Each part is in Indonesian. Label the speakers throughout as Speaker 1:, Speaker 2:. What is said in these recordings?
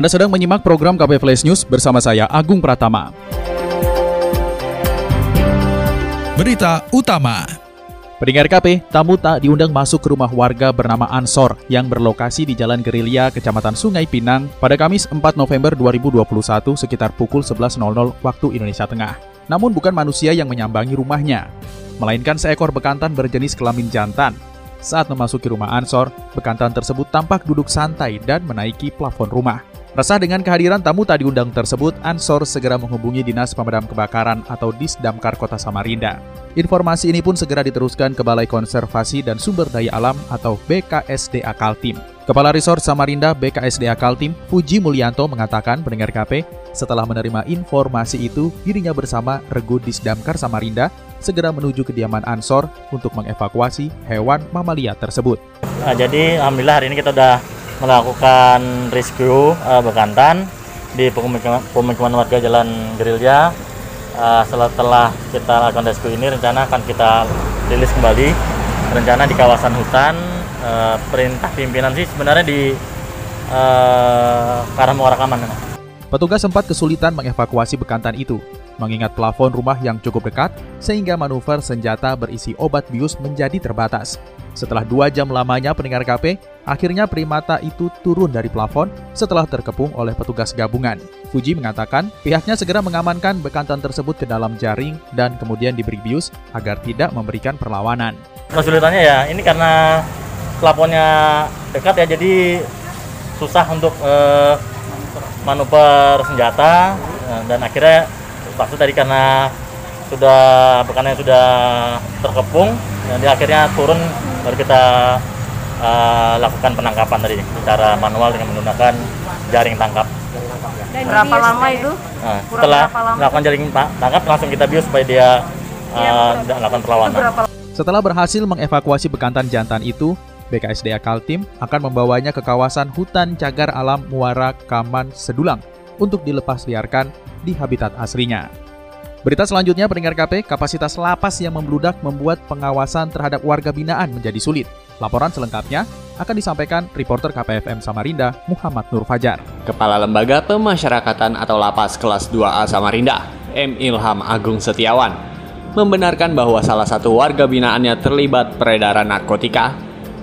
Speaker 1: Anda sedang menyimak program KP Flash News bersama saya Agung Pratama.
Speaker 2: Berita utama.
Speaker 1: Pendengar KP, tamu tak diundang masuk ke rumah warga bernama Ansor yang berlokasi di Jalan Gerilya, Kecamatan Sungai Pinang pada Kamis 4 November 2021 sekitar pukul 11.00 waktu Indonesia Tengah. Namun bukan manusia yang menyambangi rumahnya, melainkan seekor bekantan berjenis kelamin jantan. Saat memasuki rumah Ansor, bekantan tersebut tampak duduk santai dan menaiki plafon rumah. Resah dengan kehadiran tamu tak diundang tersebut, Ansor segera menghubungi Dinas Pemadam Kebakaran atau Disdamkar Kota Samarinda. Informasi ini pun segera diteruskan ke Balai Konservasi dan Sumber Daya Alam atau BKSDA Kaltim. Kepala Resort Samarinda BKSDA Kaltim, Puji Mulyanto mengatakan pendengar KP, setelah menerima informasi itu, dirinya bersama Regu Disdamkar Samarinda segera menuju kediaman Ansor untuk mengevakuasi hewan mamalia tersebut.
Speaker 3: Nah, jadi alhamdulillah hari ini kita sudah melakukan rescue uh, bekantan di pemukiman, pemukiman warga Jalan Gerilya. Uh, setelah kita lakukan rescue ini, rencana akan kita rilis kembali. Rencana di kawasan hutan, uh, perintah pimpinan sih sebenarnya di uh, arah Muarakaman.
Speaker 1: Petugas sempat kesulitan mengevakuasi bekantan itu, mengingat plafon rumah yang cukup dekat, sehingga manuver senjata berisi obat bius menjadi terbatas. Setelah dua jam lamanya pendengar KP, akhirnya primata itu turun dari plafon setelah terkepung oleh petugas gabungan. Fuji mengatakan pihaknya segera mengamankan bekantan tersebut ke dalam jaring dan kemudian diberi bius agar tidak memberikan perlawanan.
Speaker 3: Kesulitannya ya, ini karena plafonnya dekat ya, jadi susah untuk eh, manuver senjata eh, dan akhirnya waktu tadi karena sudah bekannya sudah terkepung, dan dia akhirnya turun baru kita uh, lakukan penangkapan tadi secara manual dengan menggunakan jaring tangkap.
Speaker 4: Dan berapa lama itu?
Speaker 3: Nah, setelah melakukan jaring tangkap langsung kita bius supaya dia uh, tidak melakukan perlawanan.
Speaker 1: Setelah berhasil mengevakuasi bekantan jantan itu, BKSDA Kaltim akan membawanya ke kawasan hutan cagar alam Muara Kaman Sedulang untuk dilepas liarkan di habitat aslinya. Berita selanjutnya pendengar KP, kapasitas lapas yang membludak membuat pengawasan terhadap warga binaan menjadi sulit. Laporan selengkapnya akan disampaikan reporter KPFM Samarinda, Muhammad Nur Fajar.
Speaker 5: Kepala Lembaga Pemasyarakatan atau Lapas Kelas 2A Samarinda, M. Ilham Agung Setiawan, membenarkan bahwa salah satu warga binaannya terlibat peredaran narkotika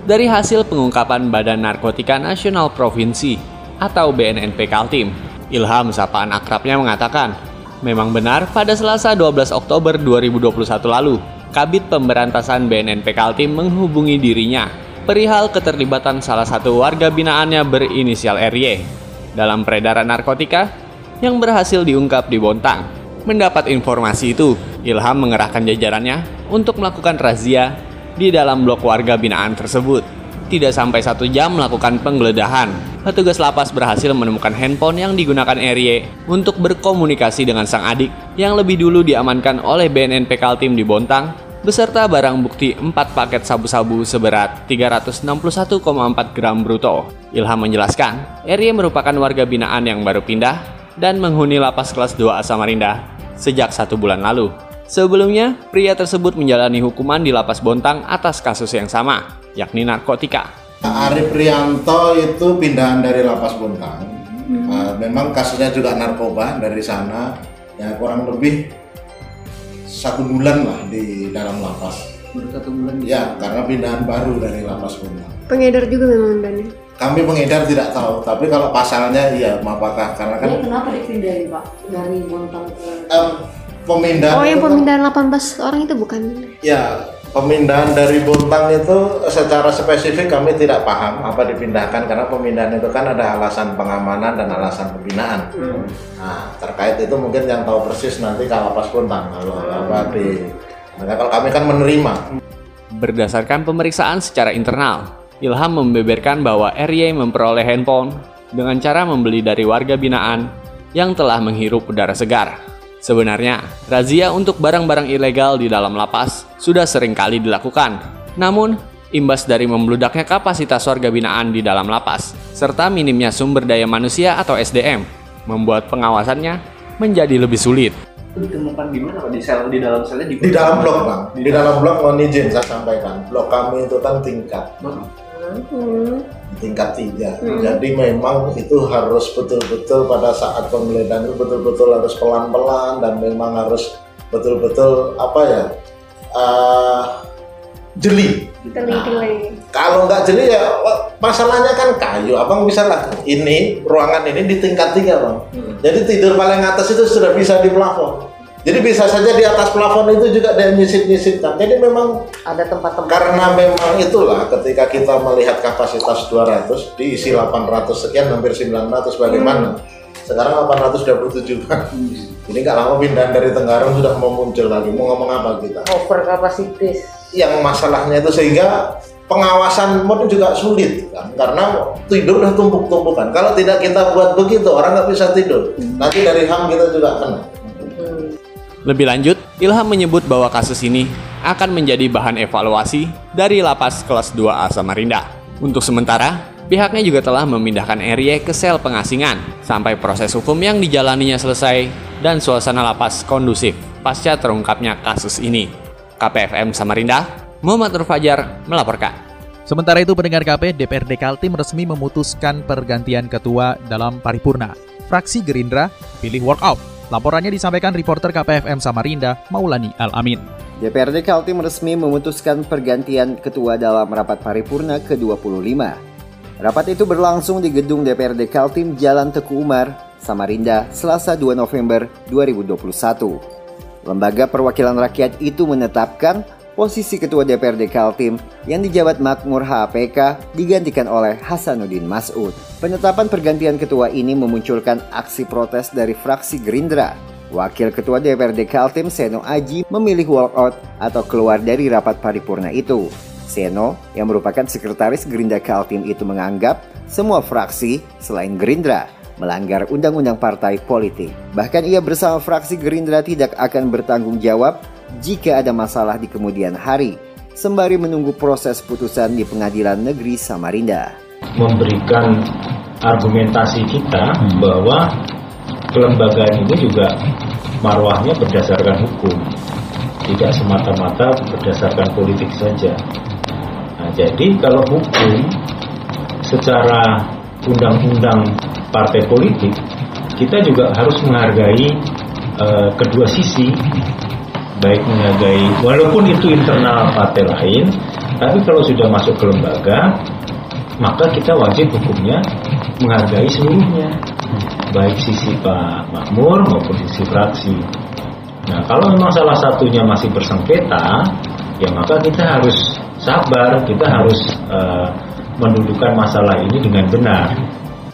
Speaker 5: dari hasil pengungkapan Badan Narkotika Nasional Provinsi atau BNNP Kaltim. Ilham sapaan akrabnya mengatakan, Memang benar, pada Selasa 12 Oktober 2021 lalu, Kabit Pemberantasan BNNP Kaltim menghubungi dirinya perihal keterlibatan salah satu warga binaannya berinisial RY dalam peredaran narkotika yang berhasil diungkap di Bontang. Mendapat informasi itu, Ilham mengerahkan jajarannya untuk melakukan razia di dalam blok warga binaan tersebut. Tidak sampai satu jam melakukan penggeledahan, petugas lapas berhasil menemukan handphone yang digunakan RY untuk berkomunikasi dengan sang adik yang lebih dulu diamankan oleh BNNP Kaltim di Bontang beserta barang bukti 4 paket sabu-sabu seberat 361,4 gram bruto. Ilham menjelaskan, RY merupakan warga binaan yang baru pindah dan menghuni lapas kelas 2 Samarinda sejak satu bulan lalu. Sebelumnya, pria tersebut menjalani hukuman di lapas Bontang atas kasus yang sama yakni narkotika.
Speaker 6: Arif Prianto itu pindahan dari lapas Bontang. Hmm. Uh, memang kasusnya juga narkoba dari sana. Ya kurang lebih satu bulan lah di dalam lapas.
Speaker 7: satu bulan?
Speaker 6: Ya, karena pindahan baru dari lapas Bontang.
Speaker 4: Pengedar juga memang dan
Speaker 6: kami pengedar tidak tahu, tapi kalau pasalnya iya, apakah karena kan?
Speaker 7: Ya, kenapa dipindahin pak dari Bontang ke?
Speaker 6: Um, pemindahan.
Speaker 4: Oh, yang pemindahan kan, 18 orang itu bukan?
Speaker 6: Ya, pemindahan dari Bontang itu secara spesifik kami tidak paham apa dipindahkan karena pemindahan itu kan ada alasan pengamanan dan alasan pembinaan. Hmm. Nah terkait itu mungkin yang tahu persis nanti kalau pas Bontang kalau apa di nah, kalau kami kan menerima.
Speaker 5: Berdasarkan pemeriksaan secara internal, Ilham membeberkan bahwa RY memperoleh handphone dengan cara membeli dari warga binaan yang telah menghirup udara segar. Sebenarnya, razia untuk barang-barang ilegal di dalam lapas sudah sering kali dilakukan. Namun, imbas dari membludaknya kapasitas warga binaan di dalam lapas, serta minimnya sumber daya manusia atau SDM, membuat pengawasannya menjadi lebih sulit.
Speaker 8: Ditemukan di mana Pak? Di sel di dalam selnya di,
Speaker 6: Di dalam blok bang, di dalam blok mohon izin saya sampaikan, blok kami itu kan tingkat,
Speaker 4: Hmm.
Speaker 6: Tingkat tiga.
Speaker 4: Hmm.
Speaker 6: Jadi memang itu harus betul-betul pada saat penggeledahan itu betul-betul harus pelan-pelan dan memang harus betul-betul apa ya eh, jeli.
Speaker 4: Teli-teli.
Speaker 6: Kalau nggak jeli ya masalahnya kan kayu. Abang bisa lah ini ruangan ini di tingkat tiga bang. Jadi tidur paling atas itu sudah bisa di plafon. Jadi bisa saja di atas plafon itu juga dia nyisip-nyisipkan. Jadi memang
Speaker 7: Ada tempat-tempat.
Speaker 6: karena memang itulah ketika kita melihat kapasitas 200 diisi 800 sekian hampir 900 bagaimana? Sekarang 827 kan. Ini nggak lama pindahan dari Tenggarong sudah mau muncul lagi. Mau ngomong apa kita?
Speaker 7: over kapasitas.
Speaker 6: Yang masalahnya itu sehingga pengawasan pun juga sulit kan karena tidur udah tumpuk-tumpukan. Kalau tidak kita buat begitu orang nggak bisa tidur. Nanti dari HAM kita juga kena.
Speaker 5: Lebih lanjut, Ilham menyebut bahwa kasus ini akan menjadi bahan evaluasi dari lapas kelas 2A Samarinda. Untuk sementara, pihaknya juga telah memindahkan Erie ke sel pengasingan sampai proses hukum yang dijalaninya selesai dan suasana lapas kondusif pasca terungkapnya kasus ini. KPFM Samarinda, Muhammad Fajar melaporkan.
Speaker 1: Sementara itu pendengar KP, DPRD Kaltim resmi memutuskan pergantian ketua dalam paripurna. Fraksi Gerindra pilih walkout. Laporannya disampaikan reporter KPFM Samarinda, Maulani Al-Amin.
Speaker 9: DPRD Kaltim resmi memutuskan pergantian ketua dalam rapat paripurna ke-25. Rapat itu berlangsung di gedung DPRD Kaltim Jalan Teku Umar, Samarinda, Selasa 2 November 2021. Lembaga perwakilan rakyat itu menetapkan posisi ketua DPRD Kaltim yang dijabat Makmur HAPK digantikan oleh Hasanuddin Masud. Penetapan pergantian ketua ini memunculkan aksi protes dari fraksi Gerindra. Wakil Ketua DPRD Kaltim Seno Aji memilih walkout atau keluar dari rapat paripurna itu. Seno, yang merupakan sekretaris Gerindra Kaltim itu menganggap semua fraksi selain Gerindra melanggar undang-undang partai politik. Bahkan ia bersama fraksi Gerindra tidak akan bertanggung jawab jika ada masalah di kemudian hari, sembari menunggu proses putusan di Pengadilan Negeri Samarinda.
Speaker 10: memberikan argumentasi kita bahwa kelembagaan ini juga marwahnya berdasarkan hukum, tidak semata-mata berdasarkan politik saja. Nah, jadi kalau hukum secara undang-undang partai politik, kita juga harus menghargai eh, kedua sisi, baik menghargai walaupun itu internal partai lain, tapi kalau sudah masuk ke lembaga, maka kita wajib hukumnya menghargai seluruhnya, baik sisi Pak Makmur maupun sisi fraksi. Nah, kalau memang salah satunya masih bersengketa, ya maka kita harus sabar, kita harus eh, mendudukan masalah ini dengan benar.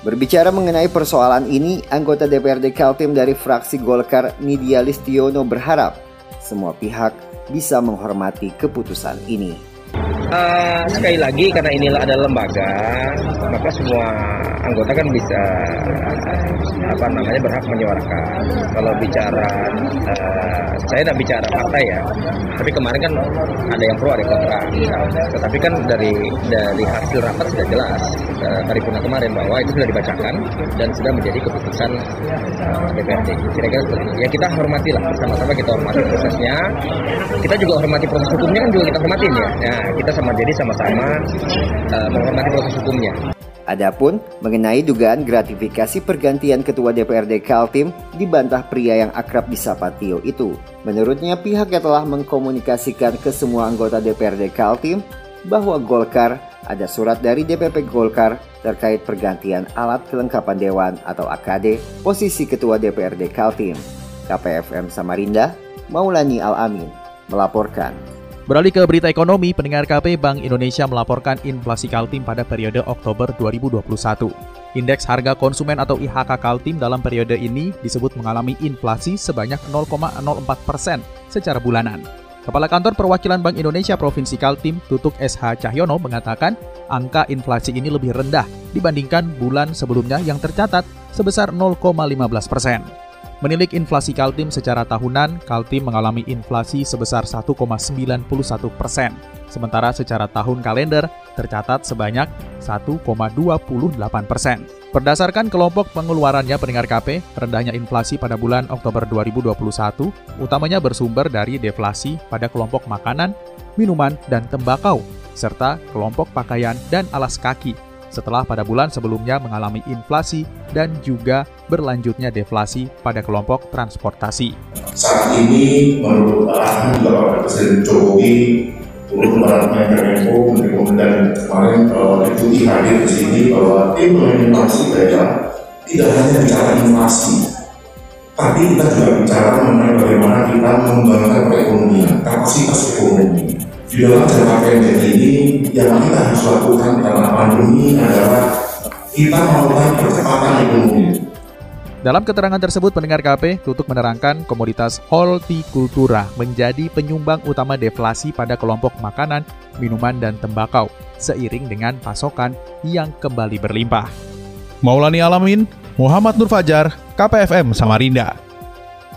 Speaker 9: Berbicara mengenai persoalan ini, anggota DPRD Kaltim dari fraksi Golkar Nidia Listiono berharap semua pihak bisa menghormati keputusan ini.
Speaker 11: Eh, sekali lagi karena inilah adalah lembaga, maka semua anggota kan bisa apa namanya berhak menyuarakan. Kalau bicara eh, saya tidak bicara partai ya, tapi kemarin kan ada yang pro ada yang kontra. Tetapi kan dari dari hasil rapat sudah jelas eh, paripurna kemarin bahwa itu sudah dibacakan dan sudah menjadi keputusan eh, DPRD. Kira-kira. Ya kita hormatilah bersama-sama kita hormati prosesnya. Kita juga hormati proses hukumnya kan juga kita hormatin ya. Nah, kita sama jadi sama-sama eh, menghormati proses hukumnya.
Speaker 9: Adapun mengenai dugaan gratifikasi pergantian ketua DPRD Kaltim dibantah pria yang akrab disapa Tio itu. Menurutnya pihaknya telah mengkomunikasikan ke semua anggota DPRD Kaltim bahwa Golkar ada surat dari DPP Golkar terkait pergantian alat kelengkapan dewan atau AKD posisi ketua DPRD Kaltim. KPFM Samarinda, Maulani Al-Amin melaporkan.
Speaker 1: Beralih ke berita ekonomi, pendengar KP Bank Indonesia melaporkan inflasi Kaltim pada periode Oktober 2021. Indeks harga konsumen atau IHK Kaltim dalam periode ini disebut mengalami inflasi sebanyak 0,04 persen secara bulanan. Kepala Kantor Perwakilan Bank Indonesia Provinsi Kaltim, Tutuk SH Cahyono mengatakan angka inflasi ini lebih rendah dibandingkan bulan sebelumnya yang tercatat sebesar 0,15 persen. Menilik inflasi Kaltim secara tahunan, Kaltim mengalami inflasi sebesar 1,91 persen, sementara secara tahun kalender tercatat sebanyak 1,28 persen. Berdasarkan kelompok pengeluarannya pendengar KP, rendahnya inflasi pada bulan Oktober 2021 utamanya bersumber dari deflasi pada kelompok makanan, minuman, dan tembakau, serta kelompok pakaian dan alas kaki, setelah pada bulan sebelumnya mengalami inflasi dan juga berlanjutnya deflasi pada kelompok transportasi.
Speaker 12: Saat ini menurut arahan Bapak Presiden Jokowi turut menerapkan Kemenko Menteri Komendan kemarin itu hadir di sini bahwa implementasi daerah tidak hanya bicara inflasi, tapi kita juga bicara mengenai bagaimana kita mengembangkan perekonomian, kapasitas ekonomi. Di dalam jangka pendek ini, yang kita harus lakukan karena pandemi adalah kita melakukan percepatan ekonomi.
Speaker 1: Dalam keterangan tersebut, pendengar KP tutup menerangkan komoditas hortikultura menjadi penyumbang utama deflasi pada kelompok makanan, minuman, dan tembakau, seiring dengan pasokan yang kembali berlimpah.
Speaker 2: Maulani Alamin, Muhammad Nur Fajar, KPFM Samarinda.